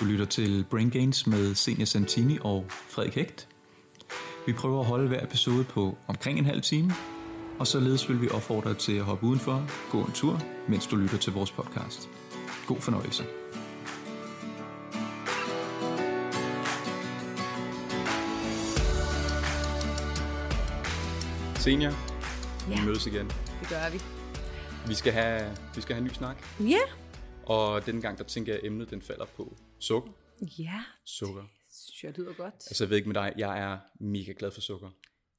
Du lytter til Brain Gains med Senior Santini og Frederik Hægt. Vi prøver at holde hver episode på omkring en halv time, og således vil vi opfordre dig til at hoppe udenfor, gå en tur, mens du lytter til vores podcast. God fornøjelse. Senior, vi Ja. mødes igen. Det gør vi. Vi skal have, vi skal have en ny snak, Ja. og denne gang, der tænker jeg, at emnet den falder på sukker. Ja, Sukker. synes jeg lyder godt. Altså, jeg ved ikke med dig, jeg er mega glad for sukker.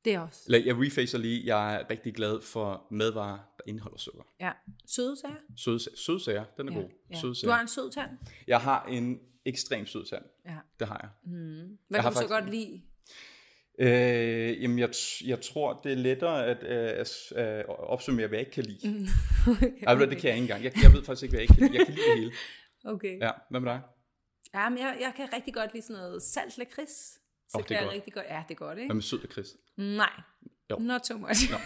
Det er også. Eller, Jeg refacer lige, jeg er rigtig glad for madvarer, der indeholder sukker. Ja. Søde sager. Søde, søde sager, den er Ja. god. ja. Søde Du sager. har en sød tand. Jeg har en ekstremt sød tand. Ja. Det har jeg. Hvad har kan du så godt lide? Øh, jamen, jeg, jeg tror, det er lettere at, øh, at øh, opsummere, hvad jeg ikke kan lide. Mm. Ej, ved du, det kan jeg ikke engang. Jeg, jeg ved faktisk ikke, hvad jeg ikke kan lide. Jeg kan lide det hele. Okay. Ja, hvad med dig? Ja, men jeg, jeg kan rigtig godt lide sådan noget salt lakrids. Så Åh, det er kan jeg godt. rigtig godt. Ja, det er godt, Hvad ikke? med sød Chris? Nej. Jo. Not so much. Nå.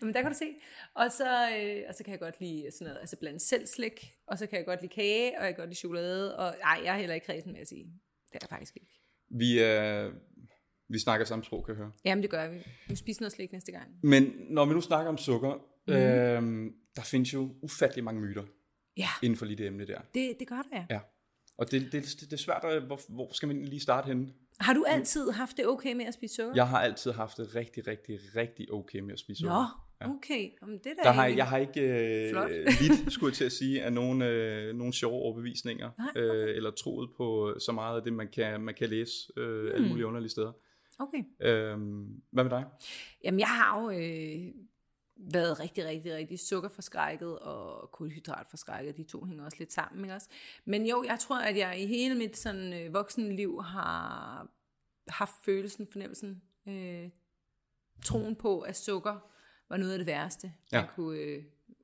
Men der kan du se. Og så, øh, og så kan jeg godt lide sådan noget, altså blandt selv slik. Og så kan jeg godt lide kage, og jeg kan godt lide chokolade. Og nej, jeg er heller ikke kredsen med at sige. Det er jeg faktisk ikke. Vi, øh, vi snakker samme sprog, kan jeg høre. Jamen, det gør vi. Vi spiser noget slik næste gang. Men når vi nu snakker om sukker, mm. øh, der findes jo ufattelig mange myter Ja, inden for lige det emne der. det, det gør det, ja. Ja. Og det, det, det, det er svært, at, hvor, hvor skal man lige starte henne? Har du altid haft det okay med at spise sukker? Jeg har altid haft det rigtig, rigtig, rigtig okay med at spise sukker. Nå, okay. Jamen, det er da Der har, jeg har ikke øh, Flot. lidt, skulle jeg til at sige, af nogle, øh, nogle sjove overbevisninger, Nej, øh, eller troet på så meget af det, man kan, man kan læse øh, Hmm. alle mulige underlige steder. Okay. Øh, hvad med dig? Jamen, jeg har jo øh, været rigtig, rigtig, rigtig sukkerforskrækket og kulhydratforskrækket. De to hænger også lidt sammen, ikke også? Men jo, jeg tror, at jeg i hele mit sådan, øh, voksenliv har haft følelsen, fornemmelsen, øh, troen på, at sukker var noget af det værste, Ja. man, kunne, øh,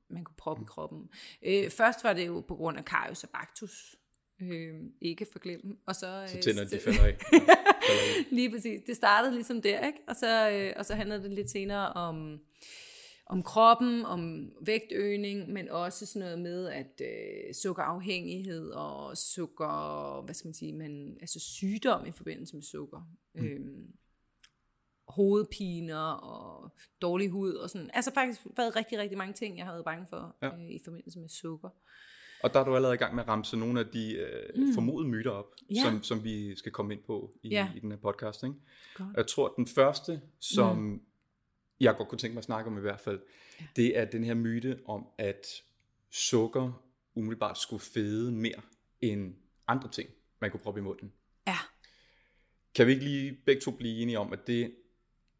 man kunne proppe i kroppen. Øh, først var det jo på grund af Carius og Bactus, øh, ikke forglemme. Og så, Så øh, tænder de så- falder af. Falder af. Lige præcis. Det startede ligesom der, ikke? Og så, øh, og så handlede det lidt senere om, om kroppen, om vægtøgning, men også sådan noget med, at øh, sukkerafhængighed og sukker, hvad skal man sige, man, altså sygdom i forbindelse med sukker. Mm. Øhm, hovedpiner og dårlig hud og sådan. Altså faktisk været rigtig, rigtig mange ting, jeg har været bange for Ja. øh, i forbindelse med sukker. Og der er du allerede i gang med at ramse nogle af de øh, mm. formodede myter op, Ja. som, som vi skal komme ind på i, Ja. i den her podcast. Ikke? Godt. Jeg tror, at den første, som mm. Jeg godt kunne tænke mig at snakke om i hvert fald, ja. det er den her myte om, at sukker umiddelbart skulle fede mere end andre ting, man kunne proppe i munden. Ja. Kan vi ikke lige begge to blive enige om, at det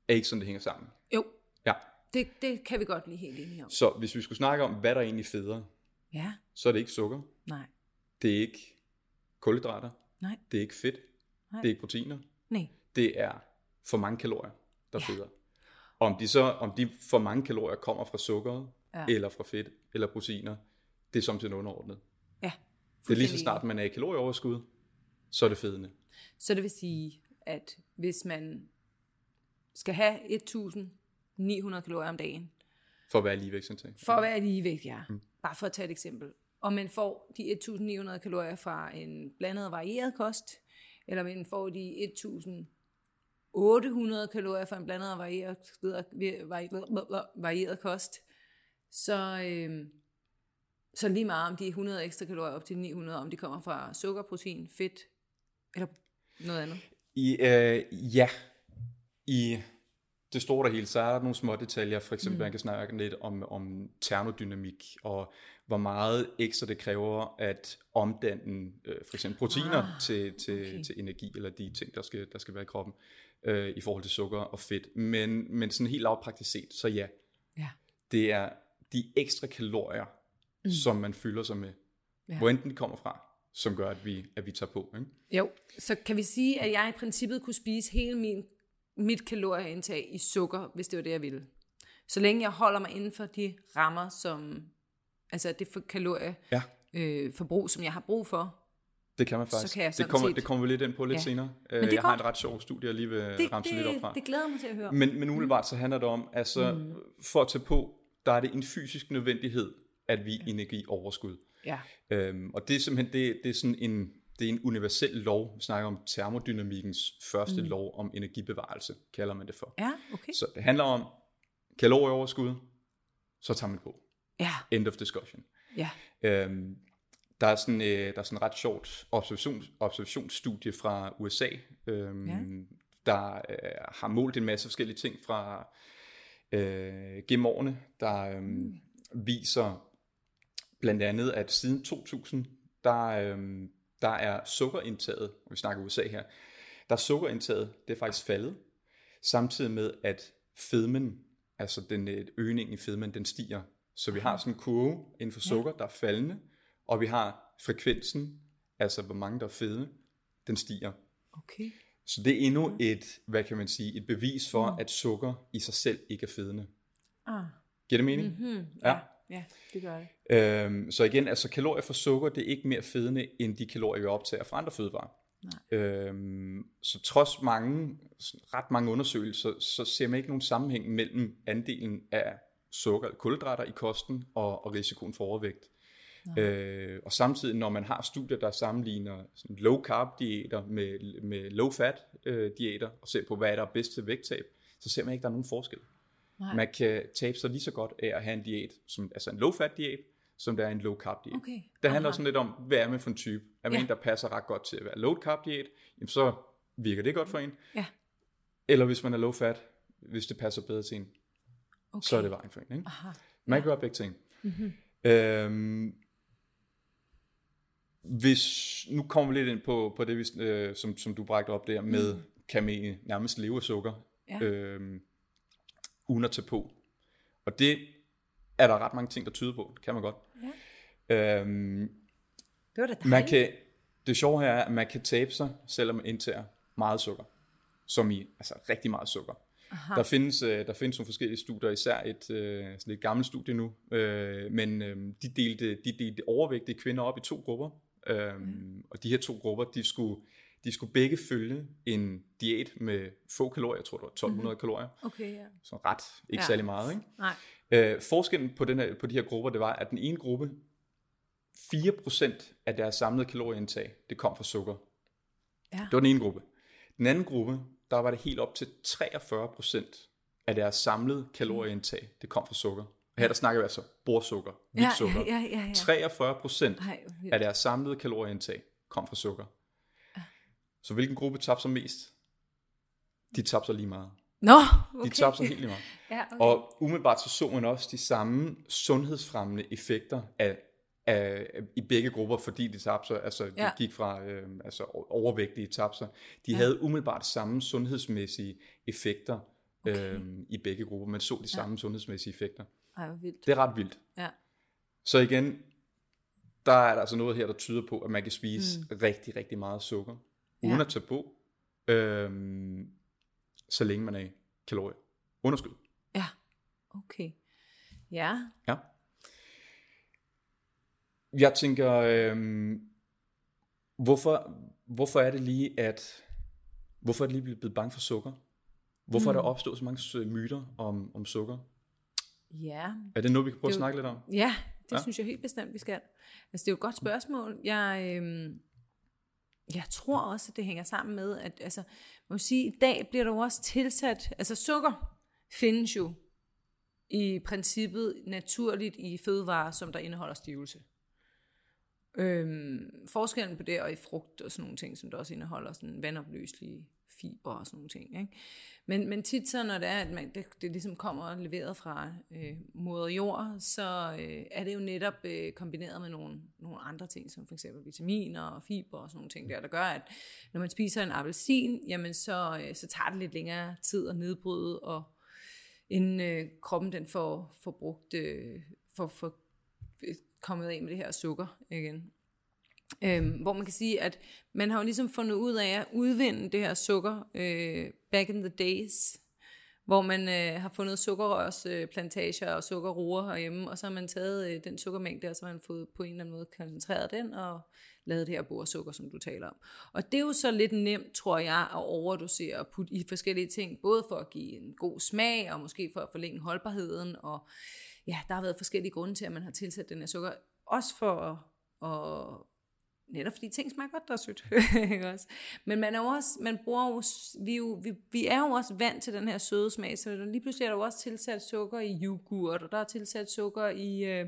er ikke sådan, det hænger sammen? Jo, Ja. det, det kan vi godt blive helt enige om. Så hvis vi skulle snakke om, hvad der egentlig feder, Ja, så er det ikke sukker, nej, det er ikke kulhydrater, nej, det er ikke fedt, Nej. det er ikke proteiner, nej. det er for mange kalorier, der Ja. føder. Om de så, om de for mange kalorier kommer fra sukkeret, ja. Eller fra fedt, eller proteiner, det er samtidig underordnet. Ja, Det er lige så snart man er i kalorieoverskud, så er det fedende. Så det vil sige, at hvis man skal have 1.900 kalorier om dagen, For at være ligevægtsindtag. for at være ligevægt, ja. Mm. Bare for at tage et eksempel. Og man får de 1.900 kalorier fra en blandet og varieret kost, eller man får de 1.800 kalorier fra en blandet og varieret, varieret, varieret kost, så, øh, så lige meget om de 100 ekstra kalorier op til 900, om de kommer fra sukker, protein, fedt eller noget andet. I, øh, ja, i det store der hele, så er der nogle små detaljer. For eksempel, mm. man kan snakke lidt om, om termodynamik, og hvor meget ekstra det kræver at omdanne øh, for eksempel proteiner ah, til, til, okay. til energi, eller de ting, der skal, der skal være i kroppen, øh, i forhold til sukker og fedt. Men, men sådan helt lavpraktisk set, så ja, Ja. det er de ekstra kalorier, mm. som man fylder sig med, ja. Hvor enten de kommer fra, som gør, at vi, at vi tager på. Ikke? Jo, så kan vi sige, at jeg i princippet kunne spise hele min, mit kalorieindtag i sukker, hvis det var det, jeg ville. Så længe jeg holder mig inden for de rammer, som, altså det for kalorieforbrug, Ja. øh, forbrug, som jeg har brug for. Det kan man faktisk. kan jeg det, kommer, det kommer vi lidt ind på lidt Ja. senere. det Øh, er jeg har godt. et ret sjovt studie, jeg lige vil Det, ramse lidt op det, fra. det glæder mig til at høre. Men, men umiddelbart så handler det om, altså mm. for at tage på, der er det en fysisk nødvendighed, at vi er energi overskud. Ja, Øhm, og det er simpelthen det, det er sådan en, det er en universel lov. Vi snakker om termodynamikkens første mm. lov om energibevarelse, kalder man det for. Ja, okay. Så det handler om kalorieoverskud, så tager man på. Ja, End of discussion. ja. Øhm, der er sådan, øh, der er sådan en ret sjovt observation, observationsstudie fra USA, øhm, Ja. der øh, har målt en masse forskellige ting fra øh, gennem årene, der øh, mm. viser blandt andet, at siden 2000, der, øh, der er sukkerindtaget, og vi snakker USA her, der er sukkerindtaget, det er faktisk faldet, samtidig med, at fedmen, altså den øh, øgning i fedmen, den stiger. Så vi har sådan en kurve inden for sukker, der er faldende, og vi har frekvensen, altså hvor mange der er fede, den stiger. Okay. Så det er endnu et, hvad kan man sige, et bevis for, at sukker i sig selv ikke er fedende. Ah. Giver det mening? Hmm. Ja. Ja. ja, det gør det. Øhm, så igen, altså kalorier fra sukker, det er ikke mere fedende, end de kalorier, vi optager fra andre fødevarer. Nej. Øhm, så trods mange, ret mange undersøgelser, så ser man ikke nogen sammenhæng mellem andelen af sukker eller kulhydrater i kosten og, og risikoen for overvægt. Øh, og samtidig, når man har studier, der sammenligner sådan low carb diæter med, med low fat øh, diæter, og ser på, hvad er der er bedst til vægttab, så ser man ikke, at der er nogen forskel. Nej. Man kan tabe sig lige så godt af at have en diæt, som, altså en low fat diæt, som der er en low carb diæt. Okay. Det handler Aha. sådan lidt om, hvad er man for en type? Er man Ja. en, der passer ret godt til at være low carb diæt, jamen så virker det godt for en. Ja. Eller hvis man er low fat, hvis det passer bedre til en, Okay. så er det vejen for en. Ikke? Aha. Man kan gøre begge ting. Mhm. Mm-hmm. Øhm, hvis, nu kommer vi lidt ind på, på det, øh, som, som du bragte op der, med mm. kan man nærmest leve af sukker, Ja. øhm, uden at tage på. Og det er der ret mange ting, der tyder på. Det kan man godt. Ja. Øhm, Det var da dejligt. man kan, det sjove her er, at man kan tabe sig, selvom man indtager meget sukker. Som i, altså rigtig meget sukker. Aha. Der findes, øh, der findes nogle forskellige studier, især et, øh, sådan et gammelt studie nu, øh, men øh, de, delte, de delte overvægtige kvinder op i to grupper, øh, mm. og de her to grupper, de skulle, de skulle begge følge en diæt med få kalorier, jeg tror det var 1200 mm. kalorier, Okay, ja. så ret, ikke Ja. særlig meget. Ikke? Nej. Øh, forskellen på, den her, på de her grupper, det var, at den ene gruppe, 4% af deres samlede kalorieindtag, det kom fra sukker. Ja. Det var den ene gruppe. Den anden gruppe, der var det helt op til 43% af deres samlede kalorieindtag, det kom fra sukker. Her der snakker vi altså bordsukker, hvidt Ja, sukker. ja, ja, ja, ja. 43 procent af deres samlede kalorieindtag kom fra sukker. Så hvilken gruppe tabte sig mest? De tabte sig lige meget. Nå, De okay. tabte sig helt lige meget. Ja, okay. Og umiddelbart så så man også de samme sundhedsfremmende effekter af, af, i begge grupper, fordi de tabte sig, altså de Ja. gik fra øh, altså overvægtige tabte sig. De ja. havde umiddelbart samme sundhedsmæssige effekter Okay. øh, i begge grupper. Man så de samme sundhedsmæssige effekter. Ej, hvor vildt. Det er ret vildt. Ja. Så igen, der er der altså noget her, der tyder på, at man kan spise mm. rigtig, rigtig meget sukker, uden Ja. at tage på, øhm, så længe man er i kalorier. Underskud. Ja, okay. Ja, Ja. Jeg tænker, øhm, hvorfor, hvorfor er det lige, at hvorfor er det lige blevet bange for sukker? Hvorfor mm. er der opstået så mange myter om, om sukker? Ja. Er det noget, vi kan prøve Det at jo- snakke lidt om? Ja, det Ja. synes jeg helt bestemt, vi skal. Altså, det er jo et godt spørgsmål. Jeg, øhm, jeg tror også, at det hænger sammen med, at altså, man må sige, i dag bliver der jo også tilsat, altså sukker findes jo i princippet naturligt i fødevarer, som der indeholder stivelse. Øhm, forskellen på det og i frugt og sådan nogle ting, som der også indeholder sådan vandopløselige fiber og sådan nogle ting. Ikke? Men, men tit så, når det er, at man, det, det ligesom kommer leveret fra øh, moder jord, så øh, er det jo netop øh, kombineret med nogle, nogle andre ting, som for eksempel vitaminer og fiber og sådan nogle ting der, der gør, at når man spiser en appelsin, jamen så, øh, så tager det lidt længere tid at nedbryde, og inden øh, kroppen den får, får brugt, øh, får, får øh, kommet af med det her sukker igen. Øhm, hvor man kan sige, at man har jo ligesom fundet ud af at udvinde det her sukker øh, back in the days, hvor man øh, har fundet sukkerrørsplantager øh, plantager og sukkerroer herhjemme, og så har man taget øh, den sukkermængde, og så har man fået på en eller anden måde koncentreret den, og lavet det her bordsukker, som du taler om. Og det er jo så lidt nemt, tror jeg, at overdosere og putte i forskellige ting, både for at give en god smag, og måske for at forlænge holdbarheden, og ja, der har været forskellige grunde til, at man har tilsat den her sukker, også for at, at netop fordi ting smager godt, der er sødt. også? Men man er jo også, man bruger jo, vi, er jo, vi, vi er jo også vant til den her søde smag, så lige pludselig er der jo også tilsat sukker i yoghurt, og der er tilsat sukker i, øh,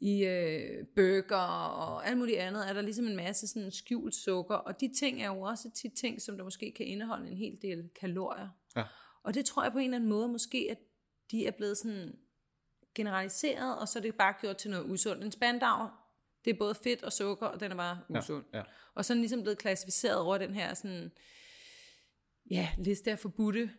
i øh, burger og alt muligt andet, er der ligesom en masse sådan skjult sukker, og de ting er jo også tit ting, som der måske kan indeholde en hel del kalorier. Ja. Og det tror jeg på en eller anden måde måske, at de er blevet sådan generaliseret, og så er det bare gjort til noget usundt. En spandau, det er både fedt og sukker, og den er bare usund. Ja, ja. Og så er den ligesom blevet klassificeret over den her sådan, ja, liste af forbudte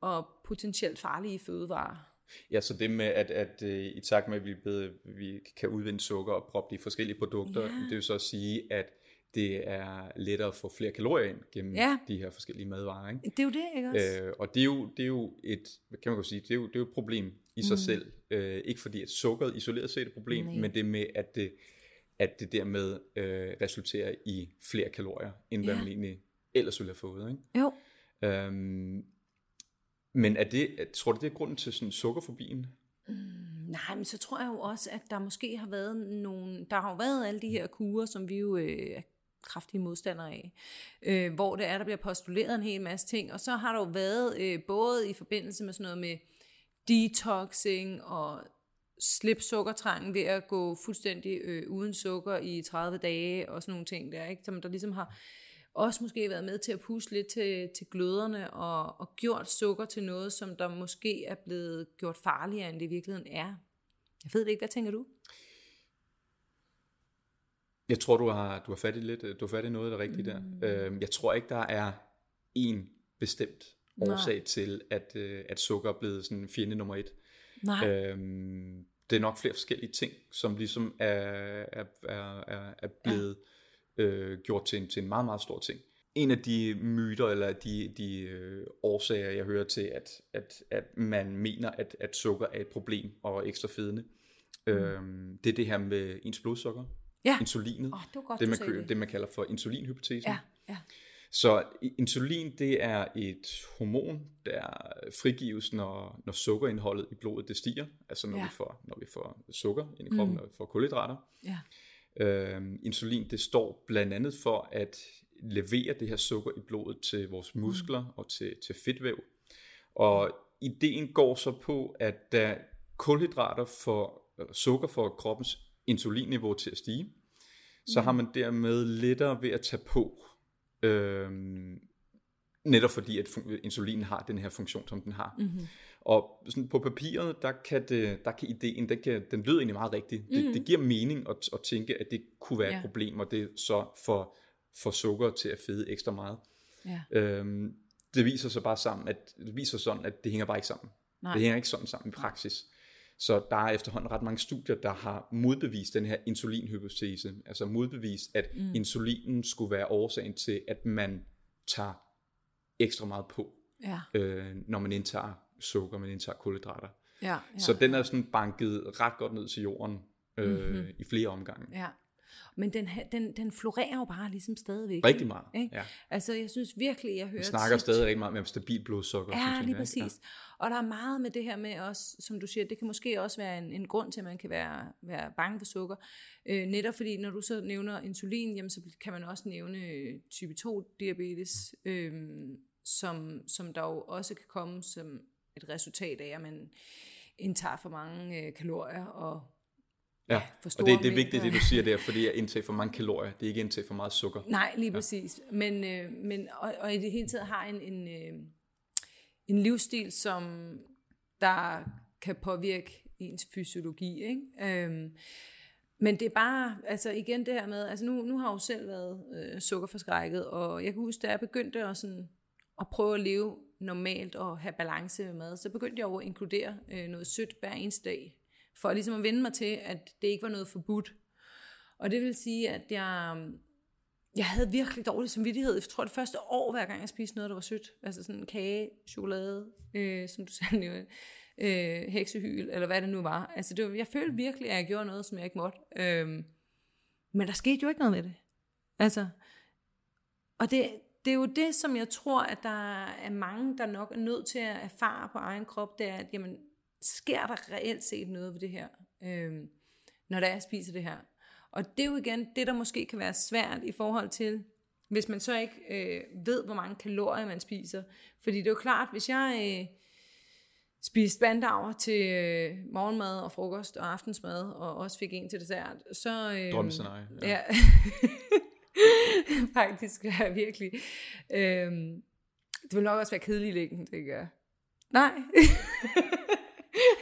og potentielt farlige fødevarer. Ja, så det med, at, at uh, i takt med, at vi, bedre, vi kan udvinde sukker og proppe det i forskellige produkter, Ja. det vil så at sige, at det er lettere at få flere kalorier ind gennem Ja. de her forskellige madvarer. Ikke? Det er jo det, ikke også? Øh, og det er, jo, det er jo et, hvad kan man godt sige, det er jo, det er jo et problem i sig Mm. selv. Øh, ikke fordi at sukkeret isoleret set er et problem, Nej. men det med, at det, at det dermed øh, resulterer i flere kalorier, end hvad Ja. man egentlig ellers ville have fået. Ikke? Jo. Øhm, men er det, tror du, det er grunden til sådan sukkerfobien? Nej, men så tror jeg jo også, at der måske har været nogle... Der har jo været alle de her kurer, som vi jo øh, er kraftige modstandere af, øh, hvor det er, der bliver postuleret en hel masse ting, og så har der jo været øh, både i forbindelse med sådan noget med detoxing og slip sukkertrangen ved at gå fuldstændig øh, uden sukker i 30 dage og sådan nogle ting der, ikke? som der ligesom har også måske været med til at pushe lidt til, til gløderne og, og gjort sukker til noget, som der måske er blevet gjort farligere, end det i virkeligheden er. Jeg ved det ikke. Hvad tænker du? Jeg tror, du har, du har fat i lidt, du har fat i noget af det rigtige Mm. der. Øhm, jeg tror ikke, der er en bestemt Nej. årsag til, at, øh, at sukker er blevet sådan fjende nummer et. Nej. Øhm, det er nok flere forskellige ting, som ligesom er, er, er, er, blevet ja. øh, gjort til en, til en meget, meget stor ting. En af de myter, eller de, de øh, årsager, jeg hører til, at, at, at man mener, at, at sukker er et problem og ekstra fedende, mm. øhm, det er det her med ens blodsukker, Ja. insulinet, Åh, det var godt, det, man, det. det man kalder for insulinhypotesen. Ja, ja. Så insulin, det er et hormon, der frigives, når, når sukkerindholdet i blodet det stiger. Altså når, Ja. vi, får, når vi får sukker ind i kroppen, mm. når vi får kulhydrater. Ja. Øhm, insulin, det står blandt andet for at levere det her sukker i blodet til vores muskler mm. og til, til fedtvæv. Og ideen går så på, at da kulhydrater får, sukker får kroppens insulinniveau til at stige, så har man dermed lettere ved at tage på. Øhm, netop fordi, at insulinen har den her funktion, som den har. Mm-hmm. Og sådan på papiret, der kan, det, der kan ideen, den, kan, den lyder egentlig meget rigtig. Det, mm-hmm. det giver mening at, at tænke, at det kunne være Ja. et problem, og det så for, for sukker til at fede ekstra meget. ja. Øhm, det viser sig bare sammen, at det viser sådan, at det hænger bare ikke sammen. Nej. Det hænger ikke sådan sammen i praksis. Så der er efterhånden ret mange studier, der har modbevist den her insulinhypotese, altså modbevist, at mm. insulinen skulle være årsagen til, at man tager ekstra meget på, Ja. øh, når man indtager sukker, man indtager kulhydrater. Ja. ja. Så den er sådan banket ret godt ned til jorden øh, mm-hmm. i flere omgange. Ja. Men den, den, den florerer jo bare ligesom stadigvæk. Rigtig meget, Ikke? ja. Altså, jeg synes virkelig, jeg hører Vi snakker tit- stadig rigtig meget med stabil blodsukker. Ja, lige ikke? præcis. Og der er meget med det her med også, som du siger, det kan måske også være en, en grund til, at man kan være, være bange for sukker. Øh, netop fordi, når du så nævner insulin, jamen, så kan man også nævne øh, type 2 diabetes, øh, som, som der jo også kan komme som et resultat af, at man indtager for mange øh, kalorier og Ja, for og store det, det er vigtigt, det du siger der, fordi at indtage for mange kalorier, det er ikke indtage for meget sukker. Nej, lige præcis. Men, øh, men, og, og i det hele taget har en, en, øh, en livsstil, som der kan påvirke ens fysiologi. Ikke? Øhm, men det er bare, altså igen det her med, altså nu, nu har jeg jo selv været øh, sukkerforskrækket, og jeg kan huske, da jeg begyndte at, sådan, at prøve at leve normalt og have balance med mad, så begyndte jeg jo at inkludere øh, noget sødt hver eneste dag, for ligesom at vende mig til, at det ikke var noget forbudt. Og det vil sige, at jeg, jeg havde virkelig dårlig samvittighed. Jeg tror det første år, hver gang jeg spiste noget, der var sødt. Altså sådan kage, chokolade, øh, som du sagde, øh, heksehyl, eller hvad det nu var. Altså det var, jeg følte virkelig, at jeg gjorde noget, som jeg ikke måtte. Øh, men der skete jo ikke noget med det. Altså, og det, det er jo det, som jeg tror, at der er mange, der nok er nødt til at erfare på egen krop, det er, at jamen, sker der reelt set noget ved det her, øh, når der jeg spiser det her? Og det er jo igen det, der måske kan være svært i forhold til, hvis man så ikke øh, ved, hvor mange kalorier man spiser. Fordi det er jo klart, hvis jeg... Øh, spiste bandauer til øh, morgenmad og frokost og aftensmad, og også fik en til dessert, så... Øh, Drømmescenarie. Ja. ja. Faktisk, ja, virkelig. Øh, det vil nok også være kedeligt i længden, det gør. Nej.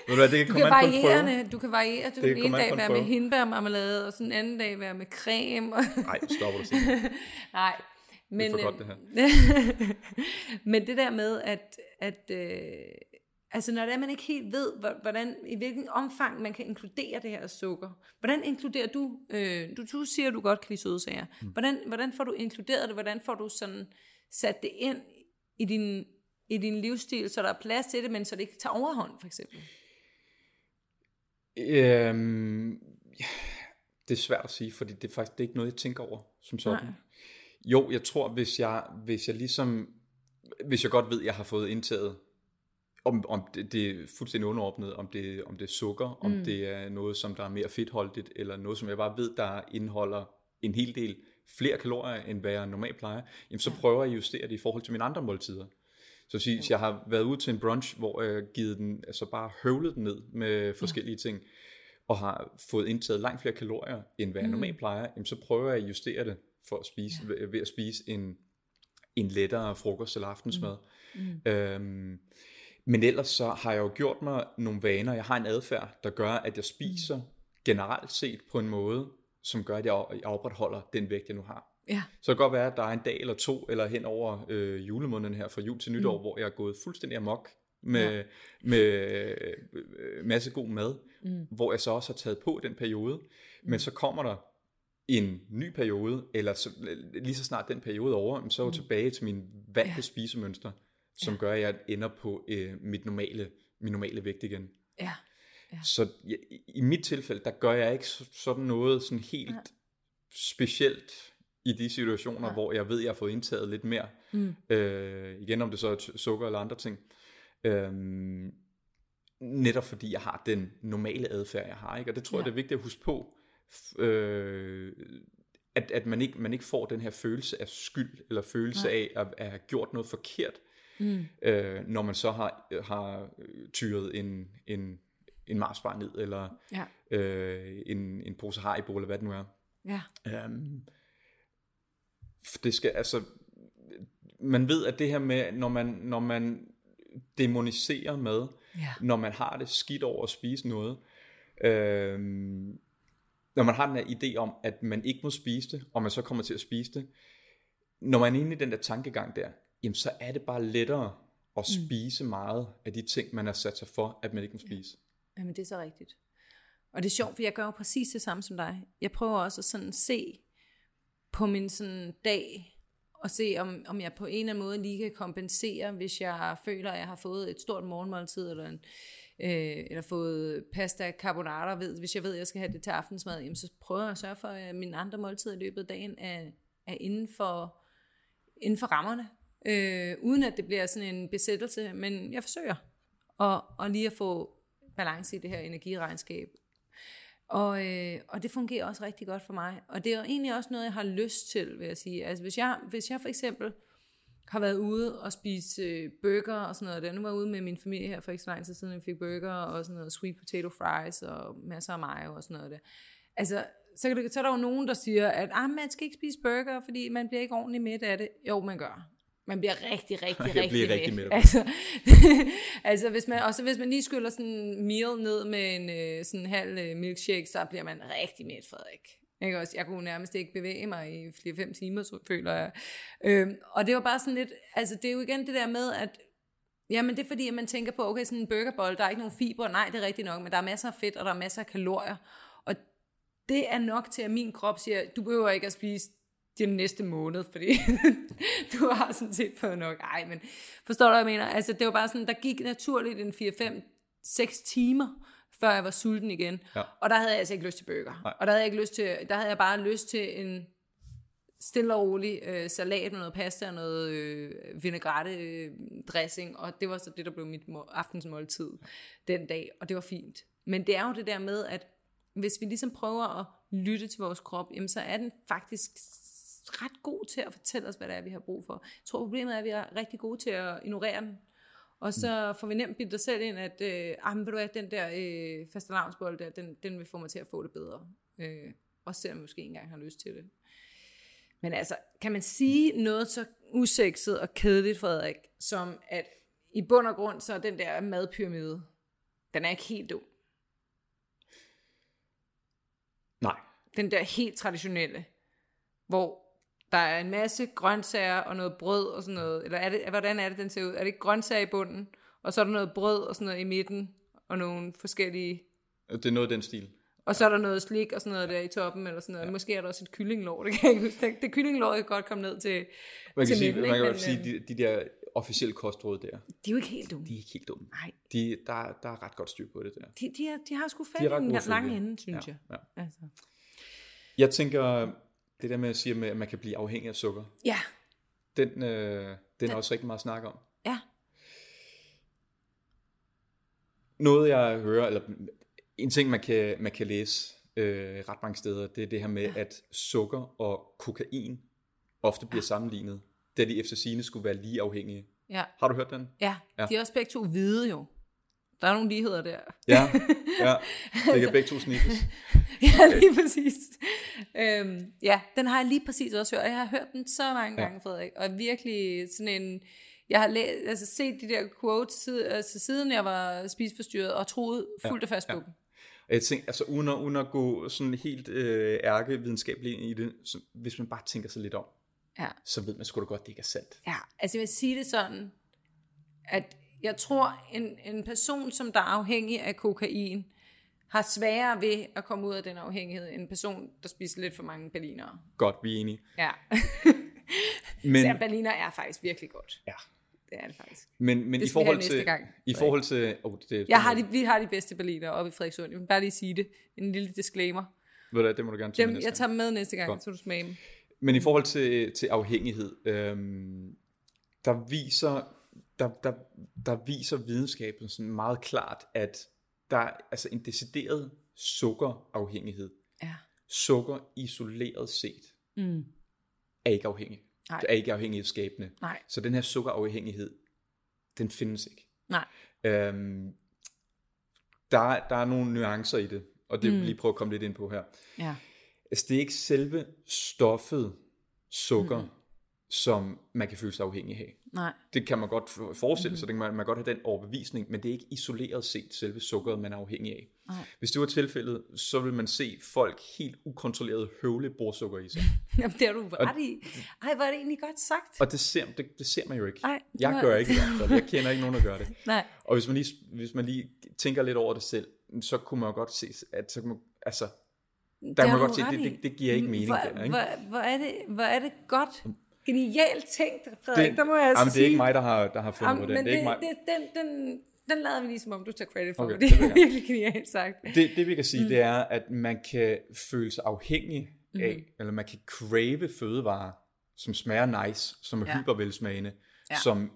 Ved du hvad, det kan Du kan an på en prøve. variere, du kan variere. Du Det kan en an dag en være med hindbærmarmelade, og så den anden dag være med creme. Og Nej, stopper du sige. Nej. Men, for godt, det her. men det der med, at, at øh, altså når det er, man ikke helt ved, hvor- hvordan, i hvilken omfang man kan inkludere det her sukker. Hvordan inkluderer du, øh, du, du siger, du godt kan lide søde sager. Mm. Hvordan, hvordan får du inkluderet det? Hvordan får du sådan sat det ind i din, i din livsstil, så der er plads til det, men så det ikke tager overhånd, for eksempel? Øhm, ja, det er svært at sige, fordi det er faktisk det er ikke noget, jeg tænker over som sådan. Nej. Jo, jeg tror, hvis jeg, hvis jeg ligesom, hvis jeg godt ved, at jeg har fået indtaget, om, om det, det er fuldstændig underordnet, om det, om det er sukker, mm. om det er noget, som der er mere fedtholdigt, eller noget, som jeg bare ved, der indeholder en hel del flere kalorier, end hvad jeg normalt plejer, jamen så prøver jeg at justere det i forhold til mine andre måltider. Så sige, jeg har været ude til en brunch, hvor jeg har givet den, altså bare høvlet den ned med forskellige ting, og har fået indtaget langt flere kalorier, end hvad jeg normalt plejer, jamen så prøver jeg at justere det for at spise, ja. ved, at spise en, en lettere frokost eller aftensmad. Mm. Øhm, men ellers så har jeg jo gjort mig nogle vaner. Jeg har en adfærd, der gør, at jeg spiser generelt set på en måde, som gør, at jeg opretholder den vægt, jeg nu har. Ja. Så det kan godt være, at der er en dag eller to, eller hen over øh, julemåneden her, fra jul til nytår, mm. hvor jeg er gået fuldstændig amok med, ja. med øh, masse god mad, mm. hvor jeg så også har taget på den periode. Mm. Men så kommer der en ny periode, eller så, lige så snart den periode er over, så er jeg jo tilbage til min vante ja. spisemønster, som ja. gør, at jeg ender på øh, mit normale, min normale vægt igen. Ja. Så jeg, i mit tilfælde, der gør jeg ikke så- sådan noget sådan helt Nej. specielt i de situationer, hvor jeg ved, jeg har fået indtaget lidt mere. Mm. Øh, igen, om det så er sukker eller andre ting. Øhm, netop fordi jeg har den normale adfærd, jeg har. Ikke? Og det tror ja. jeg, det er vigtigt at huske på, øh, at, at man, ikke, man ikke får den her følelse af skyld, eller følelse af at, at have gjort noget forkert, mm. øh, når man så har, har tyret en, en, en marsbar ned, eller Ja. øh, en, en pose haribo, eller hvad det nu er. Ja. Øhm, det skal, altså, man ved, at det her med, når man, når man demoniserer mad, Ja. når man har det skidt over at spise noget, øhm, når man har den her idé om, at man ikke må spise det, og man så kommer til at spise det, når man er inde i den der tankegang der, jamen så er det bare lettere at spise meget af de ting, man har sat sig for, at man ikke må spise. Jamen, det er så rigtigt. Og det er sjovt, for jeg gør jo præcis det samme som dig. Jeg prøver også at sådan se på min sådan dag, og se om, om jeg på en eller anden måde lige kan kompensere, hvis jeg føler, at jeg har fået et stort morgenmåltid, eller, en, øh, eller fået pasta carbonara, ved, hvis jeg ved, at jeg skal have det til aftensmad, jamen, så prøver jeg at sørge for, at mine andre måltider i løbet af dagen er, er inden, for, inden for rammerne, øh, uden at det bliver sådan en besættelse, men jeg forsøger og, og lige at få balance i det her energiregnskab. Og, øh, og det fungerer også rigtig godt for mig. Og det er jo egentlig også noget, jeg har lyst til, vil jeg sige. Altså hvis jeg, hvis jeg for eksempel har været ude og spise øh, burger og sådan noget, der nu var ude med min familie her for ikke så lang tid siden, jeg fik burger og sådan noget sweet potato fries og masser af mayo og sådan noget der. Altså, så, kan det, så er der jo nogen, der siger, at ah, man skal ikke spise burger, fordi man bliver ikke ordentligt mæt af det. Jo, man gør. Man bliver rigtig, rigtig, Jeg rigtig, rigtig mæt. Altså, altså hvis man, også hvis man lige skyller sådan en meal ned med en øh, sådan en halv øh, milkshake, så bliver man rigtig mæt, Frederik. Ikke også? Jeg kunne nærmest ikke bevæge mig i flere-fem timer, så føler jeg. Øhm, og det var bare sådan lidt, altså det er jo igen det der med, at Jamen det er fordi, at man tænker på, okay, sådan en burgerbold, der er ikke nogen fiber. Nej, det er rigtigt nok, men der er masser af fedt, og der er masser af kalorier. Og det er nok til, at min krop siger, du behøver ikke at spise den næste måned, fordi du har sådan set fået nok. Ej, men forstår du, hvad jeg mener? Altså, det var bare sådan, der gik naturligt en 4-5-6 timer, før jeg var sulten igen. Ja. Og der havde jeg altså ikke lyst til burger. Nej. Og der havde jeg ikke lyst til, der havde jeg bare lyst til en stille og rolig øh, salat med noget pasta og noget øh, vinaigrette øh, dressing, og det var så det, der blev mit må- aftensmåltid den dag, og det var fint. Men det er jo det der med, at hvis vi ligesom prøver at lytte til vores krop, jamen så er den faktisk ret god til at fortælle os, hvad det er, vi har brug for. Jeg tror, problemet er, at vi er rigtig gode til at ignorere den. Og så får vi nemt bildt os selv ind, at øh, ah, men ved du hvad, den der øh, fastelavnsbold der, den, den vil få mig til at få det bedre. Øh, også selvom jeg måske ikke engang har lyst til det. Men altså, kan man sige noget så usekset og kedeligt, Frederik, som at i bund og grund, så er den der madpyramide, den er ikke helt dum. Nej. Den der helt traditionelle, hvor der er en masse grøntsager og noget brød og sådan noget. Eller er det, hvordan er det, den ser ud? Er det ikke grøntsager i bunden, og så er der noget brød og sådan noget i midten, og nogle forskellige... Det er noget af den stil. Og så er der noget slik og sådan noget der i toppen, eller sådan noget. Ja. Måske er der også et kyllinglår, det kan jeg ikke huske. Det, kyllinglår kan godt komme ned til, Man kan til sige, midten, man kan Men, godt sige, øh, de, de der officielle kostråd der, De er jo ikke helt dumme. de er ikke helt dumme. Nej, De, der, der er ret godt styr på det der. de, de, er, de har sgu fat i den lange ende, synes Ja, jeg. ja. Altså. Jeg tænker, det der med at sige, med, at man kan blive afhængig af sukker, Ja, den, øh, den er også rigtig meget snak om. ja. Noget jeg hører, eller en ting man kan, man kan læse øh, ret mange steder, det er det her med, ja. at sukker og kokain ofte bliver ja. sammenlignet, da de efter sine skulle være lige afhængige. Ja, Har du hørt den? ja. Ja. De er også begge to hvide jo. Der er nogle ligheder der. Ja, ja. Det kan begge to snittes. ja, lige præcis. Øhm, ja, den har jeg lige præcis også hørt. og Jeg har hørt den så mange Ja. gange, Frederik. Og virkelig sådan en... Jeg har læ- altså set de der quotes siden, altså siden jeg var spiseforstyrret og troet fuldt og fast på ja. dem. Og jeg tænker, altså uden at, uden at gå sådan helt øh, ærkevidenskabeligt ind i det, så hvis man bare tænker sig lidt om, Ja. så ved man sgu da godt, det ikke er sandt. Ja, altså jeg vil sige det sådan, at jeg tror, en, en person, som der er afhængig af kokain, har sværere ved at komme ud af den afhængighed, end en person, der spiser lidt for mange berlinere. Godt, vi er enige. Ja. Men, Så berliner er faktisk virkelig godt. ja. Det er det faktisk. men, men Det i forhold til, gang. i forhold til, oh, det, Jeg har de, vi har de bedste berliner oppe i Frederikssund. Jeg vil bare lige sige det. En lille disclaimer. Ved du, det må du gerne tage Dem, med næste jeg tager med næste gang, Godt. så du smager dem. Men i forhold til, til afhængighed, øhm, der, viser, der, der, der viser videnskaben sådan meget klart, at der er altså en decideret sukkerafhængighed. Ja. Sukker isoleret set Mm. er ikke afhængig. Nej. Det er ikke afhængighedsskabende. Nej. Så den her sukkerafhængighed, den findes ikke. Nej. Øhm, der, der er nogle nuancer i det, og det vil Mm. jeg lige prøve at komme lidt ind på her. Ja. Altså, det er ikke selve stoffet sukker, mm. Som man kan føle sig afhængig af. Nej. Det kan man godt for- forestille sig, det kan man, man kan godt have den overbevisning, men det er ikke isoleret set selve sukkeret, man er afhængig af. Nej. Hvis det var tilfældet, så vil man se folk helt ukontrolleret høvle bordsukker i sig. Jamen, det har du ret i. Ej, hvor er det egentlig godt sagt. Og det ser, det, det ser man jo ikke. Ej, jeg gør ikke fald. Jeg kender ikke nogen, der gør det. Nej. Og hvis man lige, hvis man lige tænker lidt over det selv, så kunne man jo godt se, at så kunne man, altså, der Det kan man godt se, det, det, det giver ikke mening hvor, der, ikke? Hvor, hvor, er det, hvor er det godt, genialt tænkt, Frederik, det, der må jeg altså jamen, det sige. er ikke mig, der har, der har fundet Jamen, på den. men Det er ikke mig. det, den, den, den lader vi lige som om, du tager credit for, Okay, det det er virkelig genialt sagt. Det, det vi kan sige, mm. det er, at man kan føle sig afhængig af, mm. eller man kan crave fødevarer, som smager nice, som er Ja. hypervelsmagende, Ja. ja. som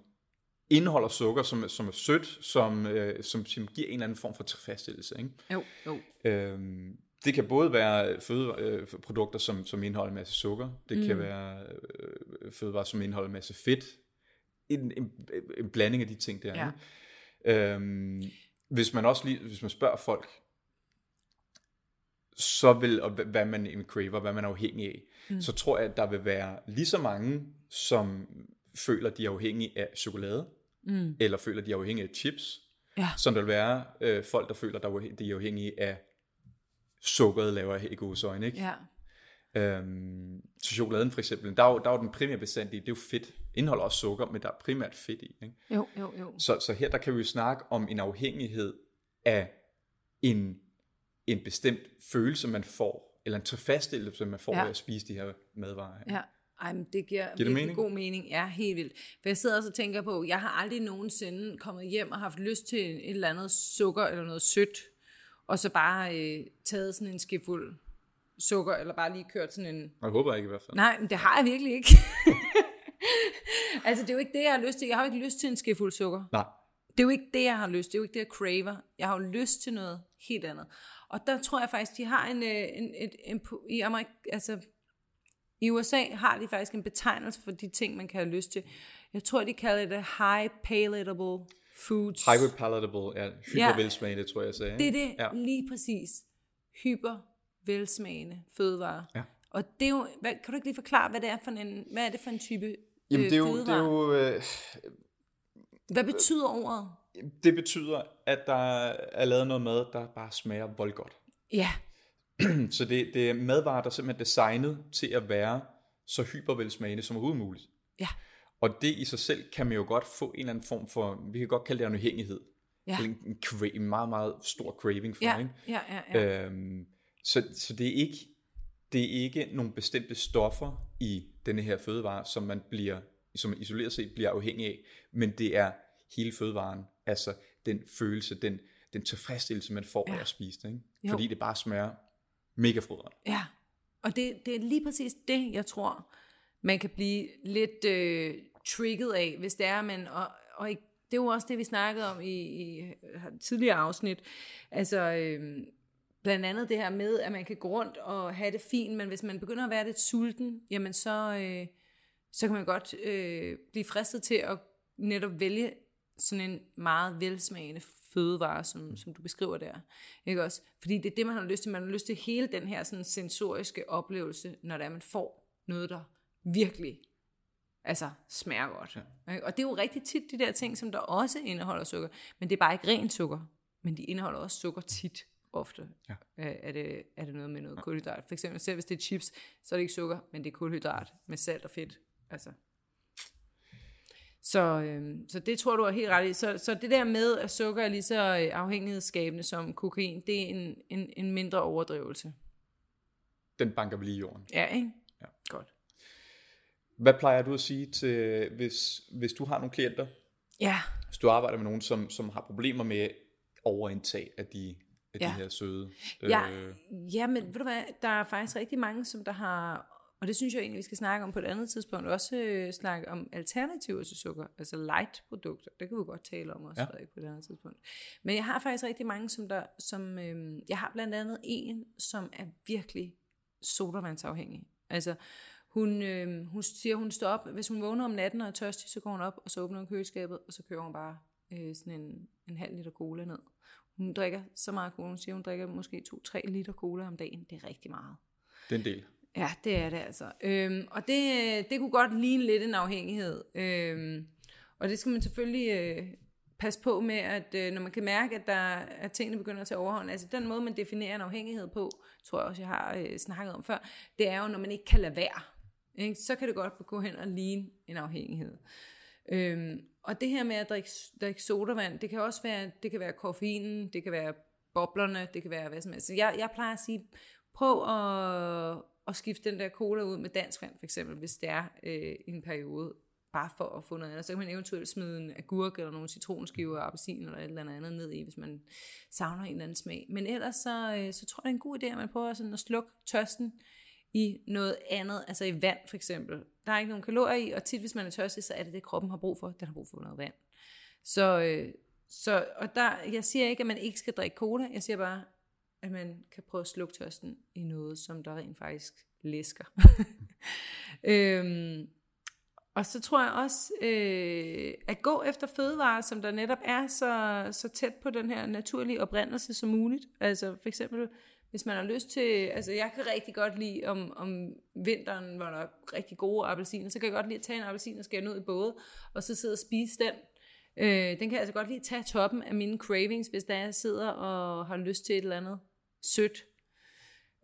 indeholder sukker, som, som er sødt, som, øh, som, som giver en eller anden form for tilfredsstillelse. Ikke? Jo, jo. Øhm, det kan både være fødeprodukter, som, som indeholder en masse sukker. Det mm. kan være øh, fødevarer, som indeholder en masse fedt. En, en, en blanding af de ting der. Ja. Øhm, hvis man også lige, hvis man spørger folk, så vil, og hvad- man craver, hvad man er afhængig af, mm. så tror jeg, at der vil være lige så mange, som føler, de er afhængige af chokolade, Mm. eller føler, de er afhængige af chips, Ja. som der vil være øh, folk, der føler, at de er afhængige af sukkeret, laver i gåsøjne, ikke? Ja. Øhm, så chokoladen for eksempel, der er jo, der er jo den primære bestanddel, det er jo fedt. Indeholder også sukker, men der er primært fedt i. Ikke? Jo, jo, jo. Så, så her der kan vi jo snakke om en afhængighed af en, en bestemt følelse, man får, eller en tilfredsstillelse, man får Ja. ved at spise de her madvarer. ikke? Ja. Ej, men det giver, det virkelig mening? god mening. Ja, helt vildt. For jeg sidder også og tænker på, jeg har aldrig nogensinde kommet hjem og haft lyst til et eller andet sukker eller noget sødt, og så bare øh, taget sådan en skefuld sukker, eller bare lige kørt sådan en... Jeg håber ikke i hvert fald. Nej, men det har jeg virkelig ikke. altså, det er jo ikke det, jeg har lyst til. Jeg har jo ikke lyst til en skefuld sukker. Nej. Det er jo ikke det, jeg har lyst. Det er jo ikke det, jeg craver. Jeg har jo lyst til noget helt andet. Og der tror jeg faktisk, de har en, øh, en, en, en, i, Amerik, altså, i USA har de faktisk en betegnelse for de ting, man kan have lyst til. Jeg tror, de kalder det high palatable foods. Hyper palatable, ja. Hypervelsmagende, tror jeg, jeg sagde. Det er det, ja. lige præcis. Hyper velsmagende fødevarer. Ja. Og det er jo, hvad, kan du ikke lige forklare, hvad det er for en, hvad er det for en type Jamen, øh, det er jo, det er jo øh, Hvad betyder ordet? det betyder, at der er lavet noget mad, der bare smager voldgodt. Ja, Så det, det er madvarer, der er simpelthen designet til at være så hypervelsmagende som overhovedet muligt. ja, Og det i sig selv kan man jo godt få en eller anden form for, vi kan godt kalde det en afhængighed. ja, En, en, cra- en meget, meget stor craving for, ja, ikke? ja, ja, ja. Øhm, så, så det er ikke det er ikke nogle bestemte stoffer i denne her fødevare, som man bliver, som man isoleret set bliver afhængig af, men det er hele fødevaren, altså den følelse, den, den tilfredsstillelse, man får ja. af at spise det, ikke? Jo. fordi det bare smager mega frødret. Ja, og det, det er lige præcis det, jeg tror, man kan blive lidt øh, trigget af, hvis det er, men og, og ikke, det er jo også det, vi snakkede om i, i tidligere afsnit. Altså, øh, blandt andet det her med, at man kan gå rundt og have det fint, men hvis man begynder at være lidt sulten, jamen så, øh, så kan man godt øh, blive fristet til at netop vælge sådan en meget velsmagende fødevare, som, som du beskriver der. Ikke også? Fordi det er det, man har lyst til. Man har lyst til hele den her sådan sensoriske oplevelse, når det er, man får noget, der virkelig altså, smager godt. Ja. Og det er jo rigtig tit de der ting, som der også indeholder sukker. Men det er bare ikke rent sukker. Men de indeholder også sukker tit ofte. Ja. Øh, Er, det, er det noget med noget kulhydrat. For eksempel selv hvis det er chips, så er det ikke sukker, men det er kulhydrat med salt og fedt. Altså. Så, øhm, så det tror du er helt ret i. Så, så det der med, at sukker er lige så øh, afhængighedsskabende som kokain, det er en, en, en mindre overdrivelse. Den banker vi lige i jorden. Ja, ikke? Hvad plejer du at sige til, hvis, hvis du har nogle klienter, Ja, hvis du arbejder med nogen, som, som har problemer med overindtag af de, af Ja. de her søde ja, øh, ja, men ved du hvad, der er faktisk rigtig mange, som der har, og det synes jeg egentlig, vi skal snakke om på et andet tidspunkt, også øh, snakke om alternativer til sukker, altså light-produkter. Det kan vi godt tale om også, Ja. ja. på et andet tidspunkt. Men jeg har faktisk rigtig mange, som der, som, øh, jeg har blandt andet en, som er virkelig sodavandsafhængig. Altså, hun, øh, hun siger, hun står op, hvis hun vågner om natten og er tørstig, så går hun op, og så åbner hun køleskabet, og så kører hun bare øh, sådan en, en halv liter cola ned. Hun drikker så meget cola, hun siger, hun drikker måske 2-3 liter cola om dagen. Det er rigtig meget. den del. Ja, det er det altså. Øhm, og det, det kunne godt ligne lidt en afhængighed. Øhm, og det skal man selvfølgelig øh, passe på med, at øh, når man kan mærke, at, der, at tingene begynder at tage overhånd, altså den måde, man definerer en afhængighed på, tror jeg også, jeg har øh, snakket om før, det er jo, når man ikke kan lade være. Ikke? Så kan det godt gå hen og ligne en afhængighed. Øhm, og det her med at drikke, drikke sodavand, det kan også være, det kan være koffeinen, det kan være boblerne, det kan være hvad som helst. Så Jeg, jeg plejer at sige, prøv at, at skifte den der cola ud med dansk vand, for eksempel, hvis det er øh, en periode, bare for at få noget andet. Så kan man eventuelt smide en agurk eller nogle citronskiver, appelsin eller et eller andet ned i, hvis man savner en eller anden smag. Men ellers så, øh, så tror jeg, det er en god idé, at man prøver sådan at slukke tørsten i noget andet, altså i vand for eksempel. Der er ikke nogen kalorier i, og tit hvis man er tørstig, så er det det, kroppen har brug for. Den har brug for noget vand. Så, øh, så og der, jeg siger ikke, at man ikke skal drikke cola. Jeg siger bare, at man kan prøve at slukke tørsten i noget, som der rent faktisk læsker. øhm, og så tror jeg også, øh, at gå efter fødevarer, som der netop er så, så tæt på den her naturlige oprindelse som muligt. Altså for eksempel, hvis man har lyst til, altså jeg kan rigtig godt lide om, om vinteren, hvor der er rigtig gode appelsiner, så kan jeg godt lide at tage en appelsin og skære den ud i både, og så sidde og spise den. Øh, den kan jeg altså godt lide at tage toppen af mine cravings, hvis der jeg sidder og har lyst til et eller andet sødt.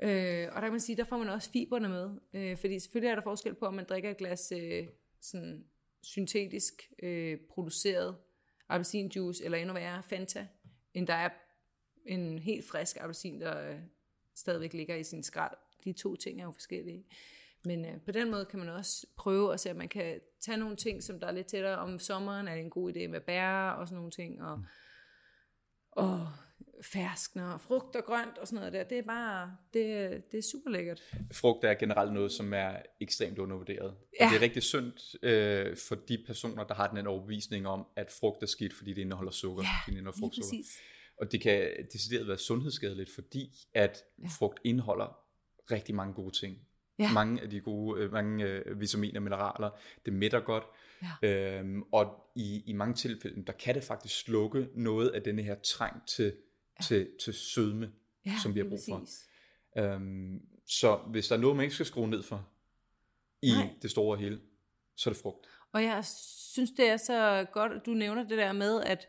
Øh, og der kan man sige, der får man også fiberne med. Øh, fordi selvfølgelig er der forskel på, om man drikker et glas øh, sådan syntetisk øh, produceret appelsinjuice, eller endnu værre Fanta, end der er en helt frisk appelsin, der stadigvæk ligger i sin skrald. De to ting er jo forskellige. Men øh, på den måde kan man også prøve at se, at man kan tage nogle ting, som der er lidt tættere om sommeren, er det en god idé med bær og sådan nogle ting. Og, og ferskner, frugt og grønt og sådan noget der. Det er bare, det, det er super lækkert. Frugt er generelt noget, som er ekstremt undervurderet. Ja. Og det er rigtig synd øh, for de personer, der har den en overbevisning om, at frugt er skidt, fordi det indeholder sukker. Ja, fordi det indeholder lige frugtsukker. præcis. Og det kan decideret være sundhedsskadeligt, fordi at ja. frugt indeholder rigtig mange gode ting. Ja. Mange af de gode, øh, mange øh, vitaminer og mineraler, det mætter godt. Ja. Øhm, og i, i mange tilfælde, der kan det faktisk slukke noget af denne her trang til, ja. til, til sødme, Ja, som vi har brug for. Øhm, så hvis der er noget, man ikke skal skrue ned for i Nej. det store hele, så er det frugt. Og jeg synes, det er så godt, at du nævner det der med, at,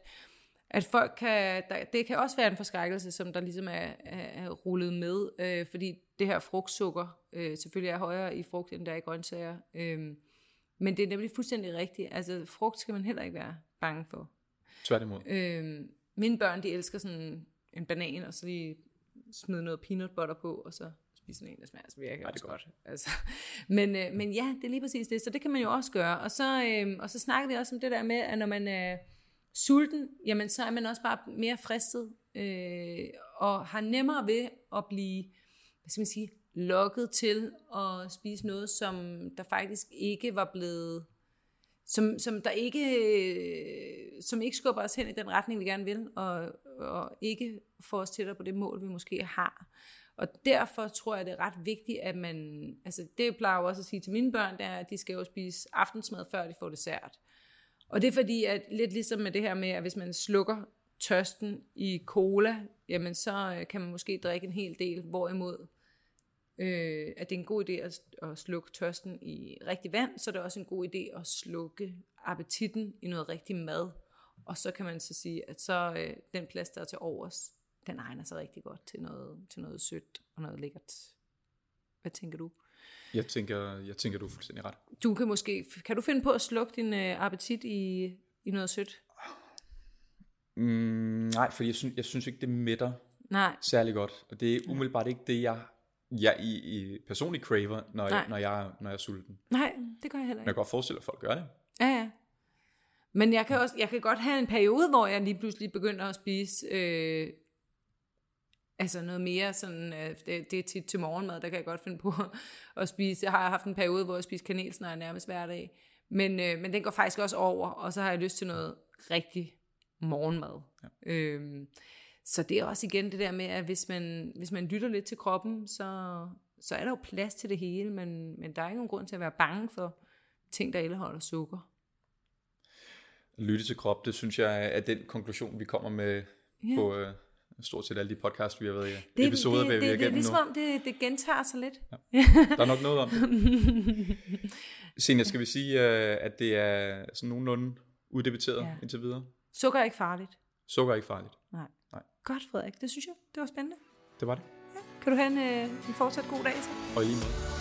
at folk kan, der, det kan også være en forskrækkelse, som der ligesom er, er, er rullet med, øh, fordi det her frugtsukker øh, selvfølgelig er højere i frugt, end der er i grøntsager. Øh, men det er nemlig fuldstændig rigtigt. Altså frugt skal man heller ikke være bange for. Tværtimod. Øh, mine børn, de elsker sådan en banan, og så lige smide noget peanut butter på, og så spise sådan en, der smager altså virkelig Ej, det er godt. Altså, men, øh, men ja, det er lige præcis det, så det kan man jo også gøre. Og så, øh, og så snakker vi også om det der med, at når man er sulten, jamen så er man også bare mere fristet, øh, og har nemmere ved at blive, hvad skal man sige, lokket til at spise noget, som der faktisk ikke var blevet som, som der ikke som ikke skubber os hen i den retning, vi gerne vil, og, og ikke får os tættere på det mål, vi måske har. Og derfor tror jeg, det er ret vigtigt, at man, altså det plejer jeg jo også at sige til mine børn, det er, at de skal jo spise aftensmad, før de får dessert. Og det er fordi, at lidt ligesom med det her med, at hvis man slukker tørsten i cola, jamen så øh, kan man måske drikke en hel del, hvorimod øh, at det er en god idé at, at slukke tørsten i rigtig vand, så er det også en god idé at slukke appetitten i noget rigtig mad. Og så kan man så sige, at så øh, den plads, der er til overs, den egner sig rigtig godt til noget, til noget sødt og noget lækkert. Hvad tænker du? Jeg tænker, jeg tænker, du er fuldstændig ret. Du kan måske, kan du finde på at slukke din øh, appetit i, i noget sødt? Mm, nej, for jeg synes, jeg synes ikke, det mætter Nej, særlig godt. Og det er umiddelbart ikke det, jeg, jeg i, i personligt craver, når jeg, når, jeg, når jeg er sulten. nej, det gør jeg heller Men jeg ikke. kan godt forestille, at folk gør det. Ja, ja. Men jeg kan, også, jeg kan godt have en periode, hvor jeg lige pludselig begynder at spise øh, altså noget mere sådan, øh, det, det er tit til morgenmad, der kan jeg godt finde på at spise. Jeg har haft en periode, hvor jeg spiser kanelsnegl nærmest hver dag. Men, øh, men den går faktisk også over, og så har jeg lyst til noget rigtig morgenmad. Ja. Øhm, så det er også igen det der med, at hvis man, hvis man lytter lidt til kroppen, så, så er der jo plads til det hele, men, men der er ikke nogen grund til at være bange for ting, der indeholder sukker. Lytte til krop, det synes jeg er den konklusion, vi kommer med Ja. på øh, stort set alle de podcasts, vi har været i. Det, episoder, det, vi det, har det, det er ligesom nu. om, det, det gentager sig lidt. Der er nok noget om det. Senere skal vi sige, øh, at det er sådan nogenlunde uddebatteret Ja. ja. indtil videre. Sukker er ikke farligt. Sukker er ikke farligt. Nej. Nej. Godt, Frederik. Det synes jeg, det var spændende. Det var det. Kan du have en, øh, en fortsat god dag så? Og i lige måde.